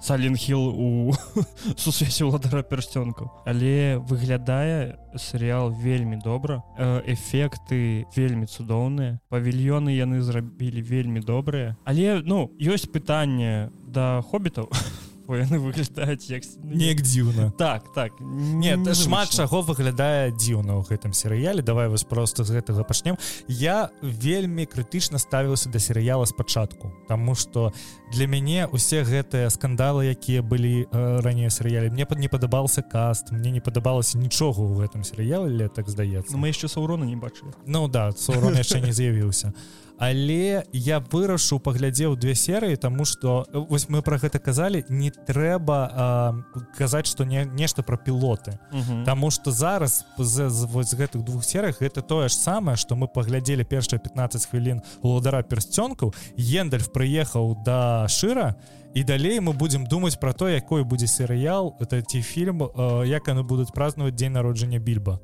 саленхил у сусвеце уладара пярсцёнкаў але выглядае серыял вельмі добра. Эфекты вельмі цудоўныя. Павільёны яны зрабілі вельмі добрыя. Але ну ёсць пытанне да хобітаў бо яны выглядаюць як неяк дзіўна так. Так нет шмат чаго выглядае дзіўна ў гэтым серыяле давай вось просто з гэтага пачнем я вельмі крытычна ставіўся да серыяла спачатку Таму что для мяне усе гэтыя скандалы якія былі э, раней серыяле мне пад не падабаўся каст мне не падабалася нічога ў гэтым серыяле так здаецца мы яшчэ саурона не бачылі Ну да саурон яшчэ не з'явіўся але я вырашу паглядзеў две серыі тому что вось мы про гэта казалі не трэба казаць что не нешта про пілоты. Таму что зараз з, з, з гэтых двух серых гэта тое ж самае что мы паглядзелі першыя 15 хвілін уладара персцёнкаў ендальф прыехаў да шыра і далей мы будемм думаць про то якой будзе серыял это ці фільм як яны будуць празднаваць дзень народжання більба.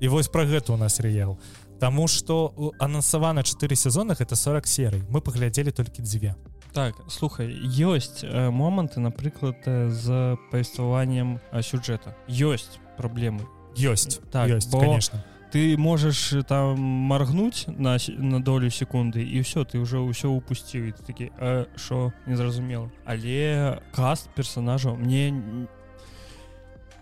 І вось про гэта у нас серыял. Таму что анансавана 4 сезонах это 40 серый. Мы паглядзелі толькі дзве так слухай ёсць э, моманты напрыклад э, з павестваваннем э, сюжэта. Ёсць праблемы. Ёсць так ёсць бо... конечно. ты можаш там маргнуць на на долю секунды і все ты уже ўсё упусціў такі що незразумела але каст персонажаў мне не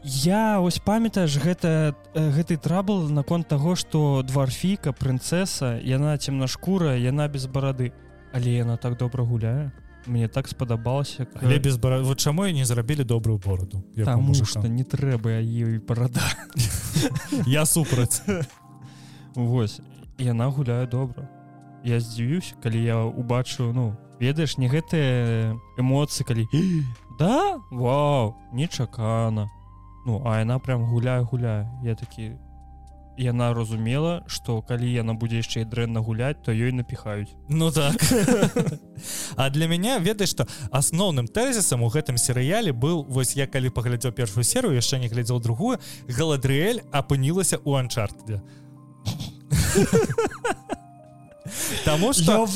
я ось памятаеш гэта гэты трабл наконт таго что дварфіка прынцеса яна цемнашкура яна без барады але яна так добра гуляе. Мне так спадабалася але без бара вот чаму не зрабілі добрую бороду Таму что не трэба ёй парада я супраць. Вось. Яна гуляе добра. Я здзівіўся калі я убачу ну ведаеш не гэтыя эмоцыі калі да? Вау! Нечакана! Ну а яна прям гуляе гуляе я такі яна разумела что калі яна будзе яшчэ і дрэнна гуляць то ёй напіхаюць. Ну так. А для мяне ведаеш что асноўным тэзісам у гэтым серыяле быў вось я калі паглядзеў першую серыю яшчэ не глядзеў другую галадрыэль апынілася у анчартде Таму что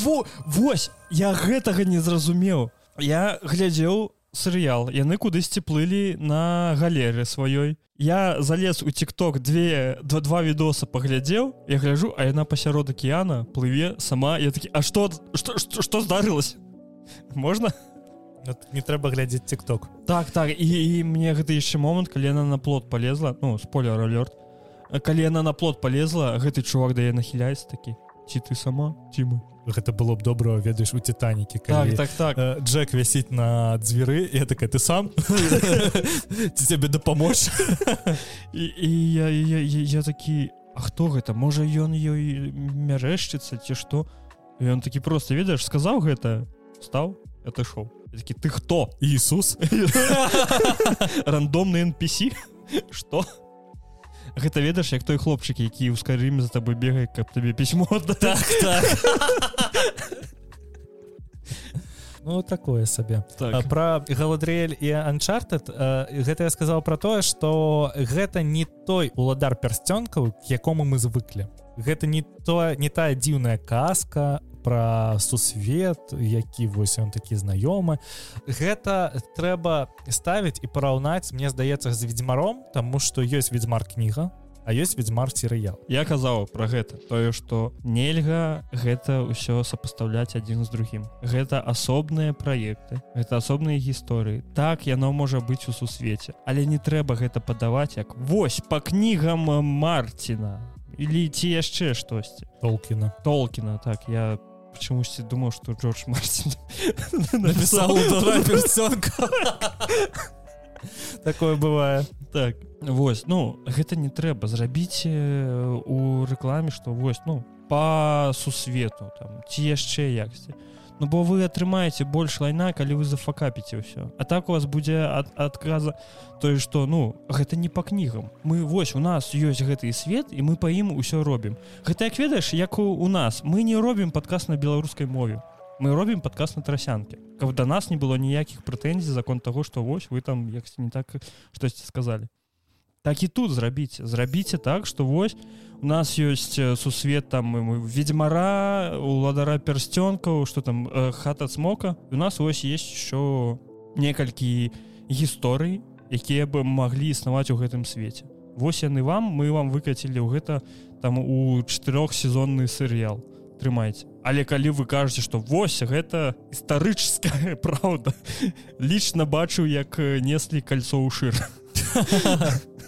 Вось я гэтага не зразумеў. Я глядзеў серыял яны кудысьці плылі на галеры сваёй я залез у тикток две два два відоса паглядзеў я гляжу а яна пасярод акеана плыве сама. Я такі А что что что, что здарылася можна не трэба глядзець тикток. Так так і, і мне гэта яшчэ момант калі яна на плот полезла ну спойлер алёрт. Калі яна на плот полезла гэты чувак да я нахіляецца такі ці ты сама ці мы гэта было б добра ведаеш у титанікі так, так, так. Э, Джек вісіць на дзвяры я такая ты сам? Ці цябе дапамож і, і я, я, я, я такі А хто гэта можа ён ёй мярэшчыцца ці што ён такі просто ведаеш сказаў гэта стаў это шоу такі ты хто Ісус рандомны NPC что гэта ведаеш як той хлопчык які ў скарыме за табой бегай каб табе пісьмо так, так. Ну такое сабе так. про галадрель і анчартед гэта я сказал про тое что гэта не той уладар пярсцёнкаў к якому мы звыклі гэта не то не тая дзіўная казка про сусвет які вось он такі знаёмы. Гэта трэба ставіць і параўнаць мне здаецца з ведзьмаром тому что ёсць ведьмар кніга а ёсць ведьмар серыял я казаў про гэта тое что нельга гэта ўсё сопоставляць адзін з другім. Гэта асобныя праекты это асобныя гісторыі. Так яно можа быць у сусвеце але не трэба гэта падаваць як вось по кнігам марціна или ці яшчэ штосьці. Толкіна. Толкіна так я по почемусь думал что Джордж Мартин написал такое бывае так вось ну гэта не трэба зрабіць у рэкламе что вось ну по сусвету там ці яшчэ яксці Ну бо вы атрымаеце больш лайна калі вы зафакапіце ўсё А так у вас будзе ад адказа тое што ну гэта не по кнігам мы вось у нас ёсць гэты свет і мы па ім усё робім. Гэта як ведаеш як у, у нас. Мы не робім падказ на беларускай мове. Мы робім падказ на трасянке. Каб да нас не было ніякіх прэтэнзій закон таго што вось вы там як не так штосьці сказалі так і тут зрабіць зрабіце так что вось у нас ёсць сусвет там ведьмара уладара пярсцёнкаў что там э, хата цмока у нас ось есть еще некалькі гісторый якія бы маглі існаваць у гэтым свеце. Вось яны вам мы вам выкацілі ў гэта там у чатырох сезонны серыял. Трымайце. Але калі вы кажаце что вось гэта гістарычская праўда лічна бачыў як неслі кольцо ў шыр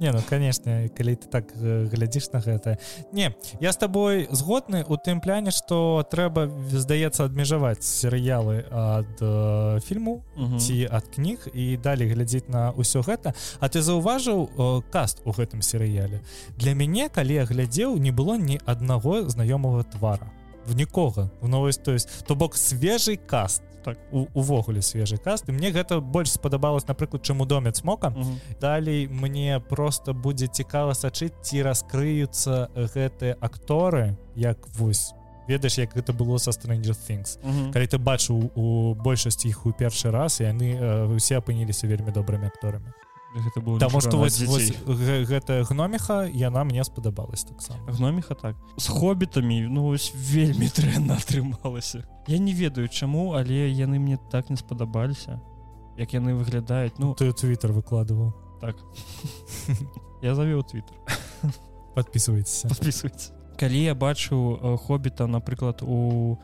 Не ну конечно калі ты так глядзіш на гэта не я с тобой згодны у тым пляне что трэба здаецца абмежаваць серыялы ад э, фільму ці ад кніг і далей глядзець на ўсё гэта. А ты заўважыў э, каст у гэтым серыяле? Для мяне калі я глядзеў не было ні аднаго знаёмага твара. В нікога. В новость то есть то бок свежий каст так увогуле свежы каст. І мне гэта больш спадабалось напрыклад чым у доме смока далей мне просто будзе цікава сачыць ці раскрыюцца гэтыя акторы як вось ведаеш як гэта было са stranger things калі ты бачыў у большасці іх у першы раз і яны усе апыніліся вельмі добрымі акторамі гэта было Таму што вось, вось, гэта гноміха яна мне спадабалась таксама. Гноміха так. З хобітамі ну вось вельмі дрэнна атрымалася. Я не ведаю чаму але яны мне так не спадабаліся як яны выглядаюць. Ну ты твиттер выкладываў. так. Я завёў твиттер подписывайтесь подписывайтесь калі я бачыў хобіта напрыклад у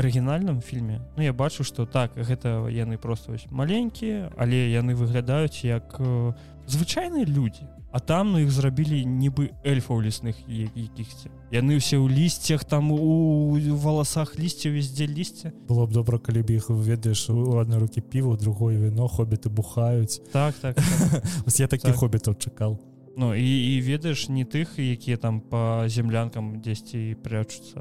арыгінальным фільме Ну я бачу что так гэта яны просто вось маленькія але яны выглядаюць як э, звычайныя людзі. А там ну іх зрабілі нібы эльфаў лесных якіхсьці яны ўсе ў лісцях там у валасах лісця везде лісце. Было б добра калі б іх ведаеш у адной рукі піва другое віно хобіты бухаюць. Так так, так. я так. хобітаў чакал Ну і, і ведаеш не тых якія там по землянкам дзесьці прячуцца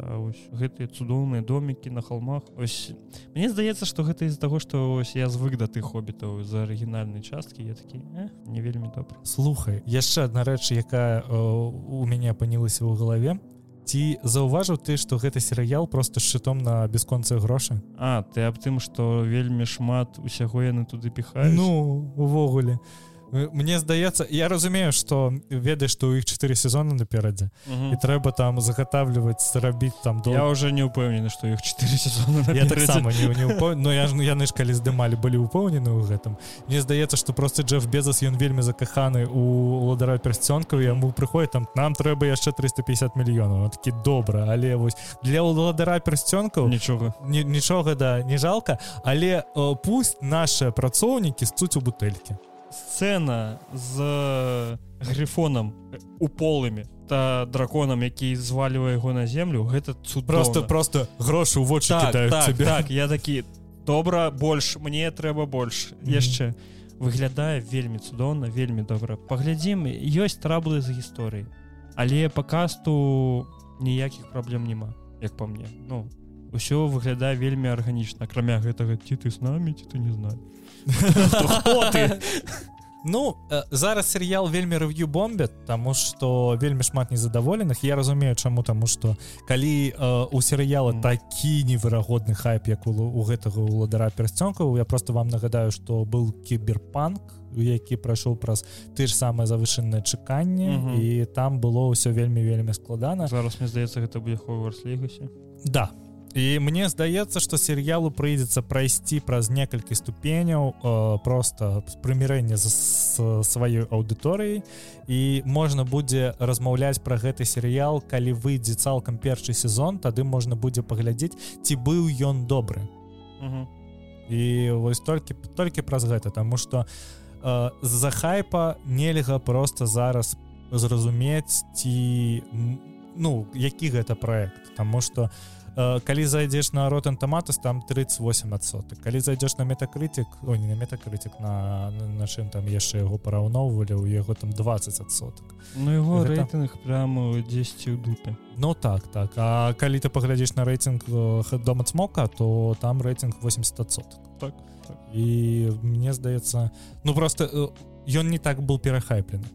гэтыя цудоўныя домікі на холмах ось мне здаецца что гэта из-за того что ось я звык да ты хобітаў за арыгінальнай часткі я такі э, не вельмі добра слухай яшчэ одна рэч якая у мяне апынілася ў галаве. Ці заўважыў ты что гэты серыял просто шчытом на бясконцы грошы? А ты аб тым что вельмі шмат усяго яны туды піхаюць? Ну увогуле. а Мне здаецца я разумею что ведаеш что у іх чатыры сезоны наперадзе і трэба там загатавліваць рабіць там до... я уже не упэўнены что іх чатыры сезоны я так не, не упо... но я ж яны ж калі здымалі былі упоўнены ў гэтым Мне здаецца что просто Джефф безас ён вельмі закаханы у ладара персцёнкаў яму прыходит там нам трэба яшчэ 350 мільёнаў такі добра але вось для уладара персцёнкаў нічога нічога да не жалко але пусть наши працоўнікі сцуць у бутэлькі сцена з грифонам у полымі та драконам які звалівае яго на землю гэта цуд просто просто грошы ў вочы так, так, так, я такі добра больш мне трэба больш mm -hmm. яшчэ выглядае вельмі цудоўна вельмі добра. Паглядзім ёсць траблы за гісторыі але па касту ніякіх праблем няма як по мне. Ну ўсё выглядае вельмі арганічна акрамя гэтага ці ты з намі ці ты не знаю Ну зараз серыял вельмі рэв'ю бомбят тому что вельмі шмат незадаволеных я разумею чаму тому что калі э, у серыяла такі неверагодны хайп як у, у гэтага уладара персцёнкаў я просто вам нагадаю что был кіберпанк які прайшоў праз ты ж самае завышанае чаканне і там было ўсё вельмі вельмі складана. Зараз мне здаецца гэта будзе ховарслігусе да і мне здаецца что серыялу прыйдзецца прайсці праз некалькі ступеняў э, просто прымірэння з сваёй аўдыторыяй і можна будзе размаўляць пра гэты серыял калі выйдзе цалкам першы сезон тады можна будзе паглядзець ці быў ён добры. І вось толькі толькі праз гэта тому что э, з-за хайпа нельга просто зараз зразумець ці ну які гэта проект тому что у Э, калі зайдзеш на ротан томатас там 38 адсотак калі зайдзеш на метакрытик о не на метакрытик на нашым там яшчэ яго параўноўвалі у яго там 20 адсотак Ну его Гэта... рэйтынг прямо 10 у дупе Ну так так. А калі ты паглядзіш на рэйтынг дома смока то там рэйтынг 80 адсотак так, так. і мне здаецца ну просто ён не так был перахайплены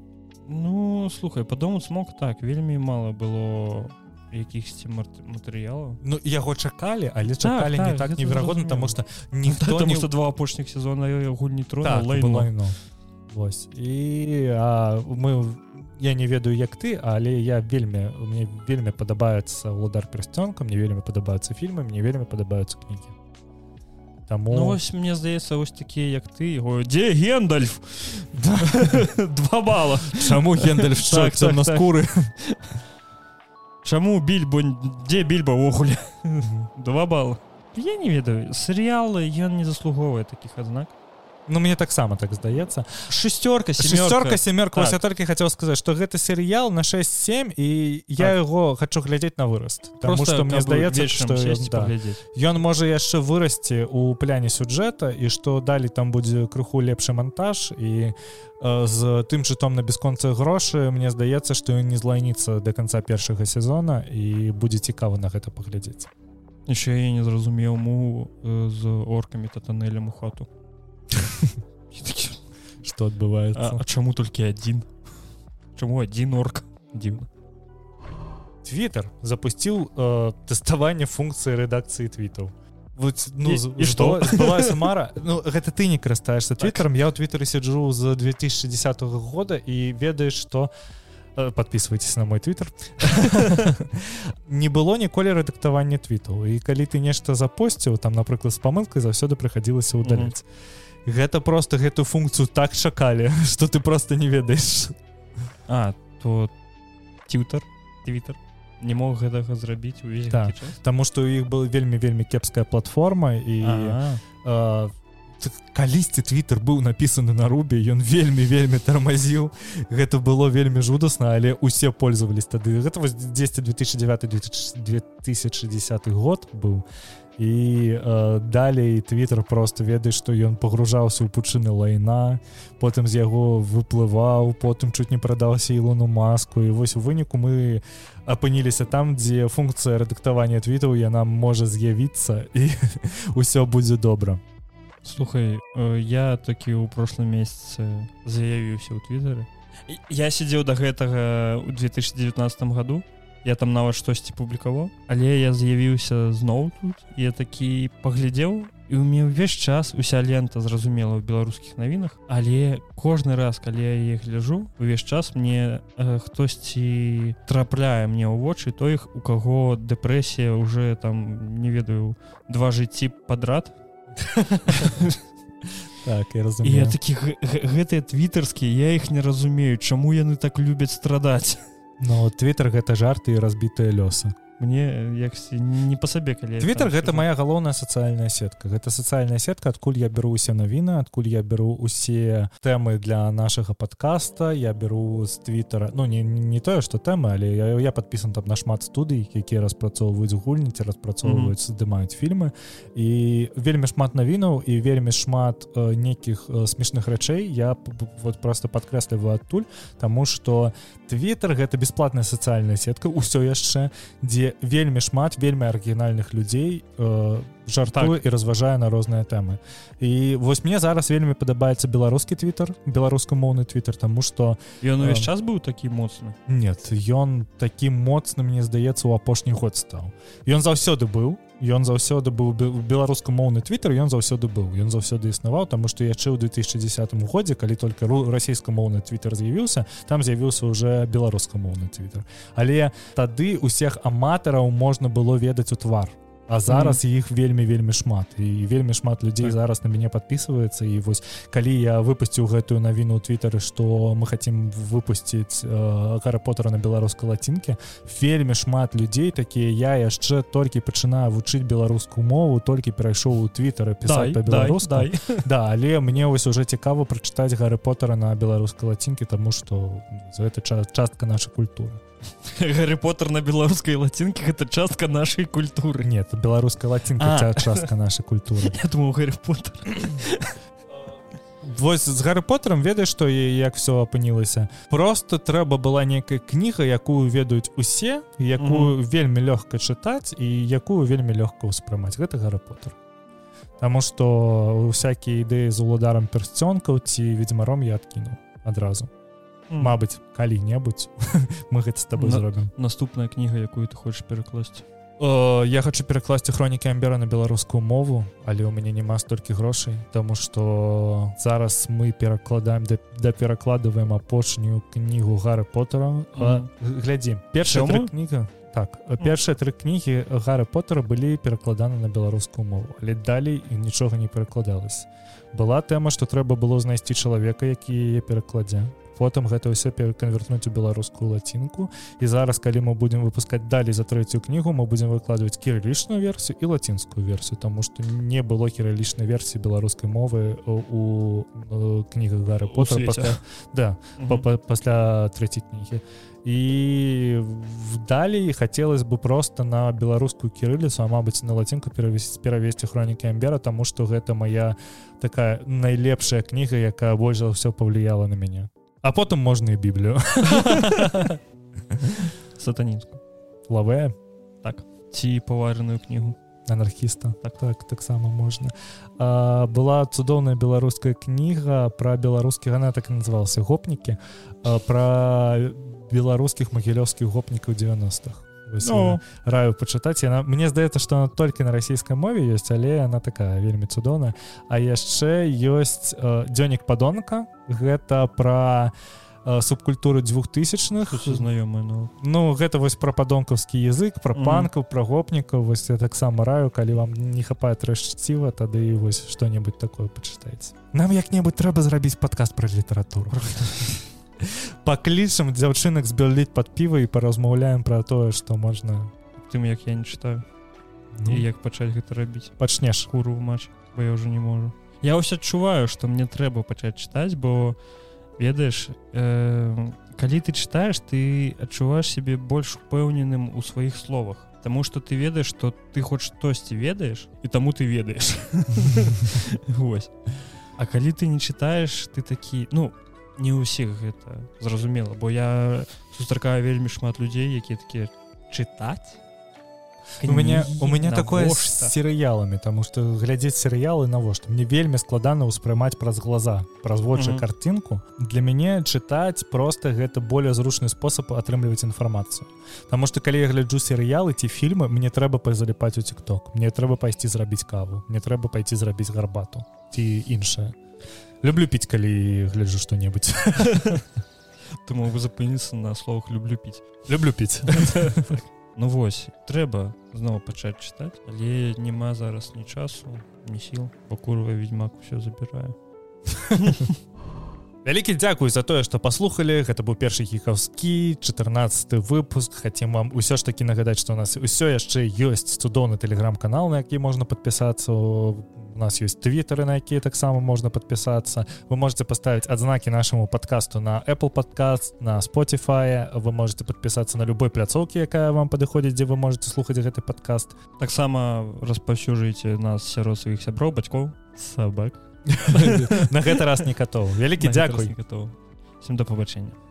Ну слухай по дому смог так вельмі мало было якіхсьці матэрыялаў Ну яго чакалі але чакалі так, не так, так неверагодна тому что ніхто не что два апошніх сезона гульні тру так, Вось і а, мы я не ведаю як ты але я вельмі мне вельмі падабаецца удар прасцёнка мне вельмі падабаюцца фільмы мне вельмі падабаюцца кнігі Таму ну, ось мне здаецца вось такія як ты его дзе гендальф? Два бала. Чаму гендальф так, так, на скуры чаму більбо дзе більба ўвогуле? Два балла. Я не ведаю. Серыялы ён не заслугоўвае таких адзнак Ну мне таксама так здаецца шестерка шестерка семерка. Так. так. я толькі хацеў сказаць што гэты серыял на 6-7 і я Так. яго хочу глядзець на выраст Таму што мне здаецца што ён, да, ён можа яшчэ вырасці у пляне сюджэта і што далі там будзе крыху лепшы монтаж і э, з тым чытом на бясконцы грошы мне здаецца што ён не злайніцца до конца першага сезона і будзе цікава на гэта паглядзець. Еще я не зразумеў му э, з оркамі та тоннелем у хату Я такі, што а, чаму толькі адзін чаму адзін орк? Дзіўна Твиттер запусціў э, тэставанне функцыі рэдакцыі твітаў Вот, ну, І- і што? збыла- збылася мара ну гэта ты не карыстаешься твиттером. Я ў твиттере сиджу з 2010 года і ведаеш что подписывайтесь на мой твиттер. Не было ніколі рэдактавання твітаў і калі ты нешта запосціў там напрыклад з памылкай заўсёды прыходзілася удаляць гэта просто гэту функцию так чакалі что ты просто не ведаеш. А то тютер твиттер не мог гэтага зрабіць увесь Так. гэты час? Таму што ў іх была вельмі вельмі кепская платформа і А, э, т- калісьці твиттер быў напісаны на рубе ён вельмі вельмі тармазіў. Гэта было вельмі жудасна але усе пользовались тады. Гэта вось 10 2009 2010 год быў. і э, далей твиттер просто ведаеш што ён пагружаўся ў пучыны лайна потым з яго выплываў потым чуть не прадаўся ілону маску. І вось у выніку мы апыніліся там дзе функцыя рэдактавання твітаў яна можа з'явіцца і ўсё будзе добра слухай э, я такі ў прошлым месяцы заявіўся ў І я сидзеў до гэтага ў 2019 году я там нават штосьці публікаваў але я з'явіўся зноў тут я такі паглядзеў і у мяне ўвесь час уся лента зразумела ў беларускіх навінах але кожны раз калі я іх гляжу увесь час мне э, хтосьці трапляе мне ў вочы той у каго дэпрэсія уже там не ведаю два жыцці падрад. Так я разумею я такі гэтыя твітарскія я іх не разумею чаму яны так любяць страдаць но твиттер гэта жарты і разбітыя лёсы мне як не па сабе калі там гэта сижу. моя галоўная сацыяльная сетка. Гэта сацыяльная сетка адкуль я беру усе навіны адкуль я беру усе тэмы для нашага подкаста. Я беру з твиттера ну не, не тое что тэмы але я, я подпісан там на шмат студый якія распрацоўваюць гульні ці распрацоўваюць здымаюць фільмы і вельмі шмат навінаў і вельмі шмат э, нейкіх э, смешных рэчэй я вот просто подкрэсліваю адтуль тому что Твиттер гэта бесплатная сацыяльная сетка ўсё яшчэ дзе вельмі шмат вельмі арыгінальных людзей э, жартуе так. і разважае на розныя тэмы. І вось мне зараз вельмі падабаецца беларускі твиттер беларускамоўны твиттер тому что ён увесь э, час быў такі моцны? Нет ён таким моцным мне здаецца у апошні год стаў. Ён заўсёды быў ён заўсёды быў беларускамоўны твиттер ён заўсёды быў ён заўсёды існаваў тому что яшчэ ў 2010 годзе калі только ру расійскамоўны твиттер з'явіўся там з'явіўся уже беларускамоўны твиттер але тады усіх аматараў можна было ведаць у твар А зараз іх вельмі вельмі шмат. І вельмі шмат людзей Так. зараз на мяне подписывается і вось калі я выпусціў гэтую навіну ў твиттары что мы хотим выпусціць э, Гарри поттера на беларускай лацінке вельмі шмат людзей такія я яшчэ толькі пачынаю вучыць беларускую мову толькі перайшоў у твиттары пісаць по-беларуску дай. да але мне вось уже цікава прачытаць Гарри поттера на беларускай лацінке тому что гэта ча- частка нашай культуры Гаррі Поттер на беларускай лацінкі гэта частка нашай культуры. Нет беларуская лацінка А. частка нашай культуры. Я думаю Гаррі Поттер. Вось з Гарры поттером ведаеш што і як все апынілася просто трэба была нейкая кніга якую ведаюць усе якую вельмі лёгка чытаць і якую вельмі лёгка ўспрымаць. Гэта Гарры поттер. Таму што всякие ідэі з уладарам персцёнкаў ці ведзьмаром я адкінуў адразу Мабыць калі-небудзь мы гэта з тобой На- зробім наступная кніга якую ты хочаш перакласці я хочу перакласці хронікі амбера на беларускую мову але ў мяне няма столькі грошай тому что зараз мы перакладаем да, да перакладываем апошнюю кнігу гары поттера Мгм. глядзі першая кніга так першыя тры кнігі гары поттера былі перакладаны на беларускую мову але далей і нічога не перакладалось была тэма што трэба было знайсці чалавека які яе перакладзе потым гэта ўсё пераканвертнуць у беларускую лацінку. І зараз калі мы будемм выпускаць далей за трэцюю кнігу мы будзем выкладваць кірылічную версію і лацінскую версію тому что не было кірылічнай версіі беларускай мовы у кнігах гары по да пасля трэцяй кнігі. І далей хотелось бы просто на беларускую кірыліцу а мабыць на лацінку перавесці перавесці хронікі амбера тому что гэта моя такая найлепшая кніга якая больш за ўсё павлияла на мяне а потым можна і біблію сатанінску лаве. Так. Ці паважаную кнігу анархіста. Так. Так таксама можна. А, была цудоўная беларуская кніга про беларускі гана так і назывался гопнікі про беларускіх магілёўскіх гопнікаў 90-х ну. раю пачытаць яна мне здаецца што толькі на расійскай мове ёсць але она такая вельмі цудоўная а яшчэ ёсць э, дзённік падонка гэта про э, субкультуры двухтысячных. Знаёмы ну. Ну гэта вось пра падонкаўскі язык пра панкаў mm. пра гопнікаў вось я таксама раю калі вам не хапае трэшціва тады вось што-небудзь такое пачытаеце нам як-небудзь трэба зрабіць падказ пра літаратуру паклічам дзяўчынак зберліць под піва і паразмаўляем про тое что можна тым як я не читаю. Ну. як пачаць гэта рабіць пачнеш куру матч бо я уже не можу. Я ось адчуваю что мне трэба пачаць чытаць бо ведаеш э, калі ты читаешь ты адчуваеш себе больш упэўненым у сваіх словах. Таму что ты ведаеш что ты хоць штосьці ведаеш і таму ты ведаеш А калі ты не читаешь ты такі ну не ўсіх гэта зразумела бо я сустракаю вельмі шмат людзей якія такія чытаць? У мяне у мяне такое з серыяламі тому что глядзець серыялы навошта? Мне вельмі складана ўспрымаць праз глаза праз вочы mm -hmm. картинку. Для мяне чытаць просто гэта более зручны спосаб атрымліваць інфармацыю. Таму что калі я гляджу серыялы ці фільмы мне трэба пазаліпаць у тикток мне трэба пайсці зрабіць каву мне трэба пайти зрабіць гарбату ці іншае люблю піць калі гляджу что-небудзь ты мог бы запыніцца на словах люблю піць люблю піць ну вось трэба зноў пачаць чытаць але няма зараз ні часу ні сіл пакурвае ведьмак все забіраю вялікі дзякуй за тое что паслухали гэта быў першы хіхаўскі 14 выпуск. Хотим вам усё ж таки нагадаць что у нас усё яшчэ ёсць цудоўны телеграм-канал на які можна подпісацца у у нас есть твиттеры на якія таксама можна подпісацца вы можете поставить адзнаки нашему подкасту на apple подкаст на spotify. Вы можете подпісацца на любой пляцоўке якая вам падыходзіць дзе вы можете слухаць гэты подкаст таксама распаўсюджаеце нас сярод сваіх сяброў бацькоў сабак на гэты раз не катоў вялікі дзякуй всем да пабачэння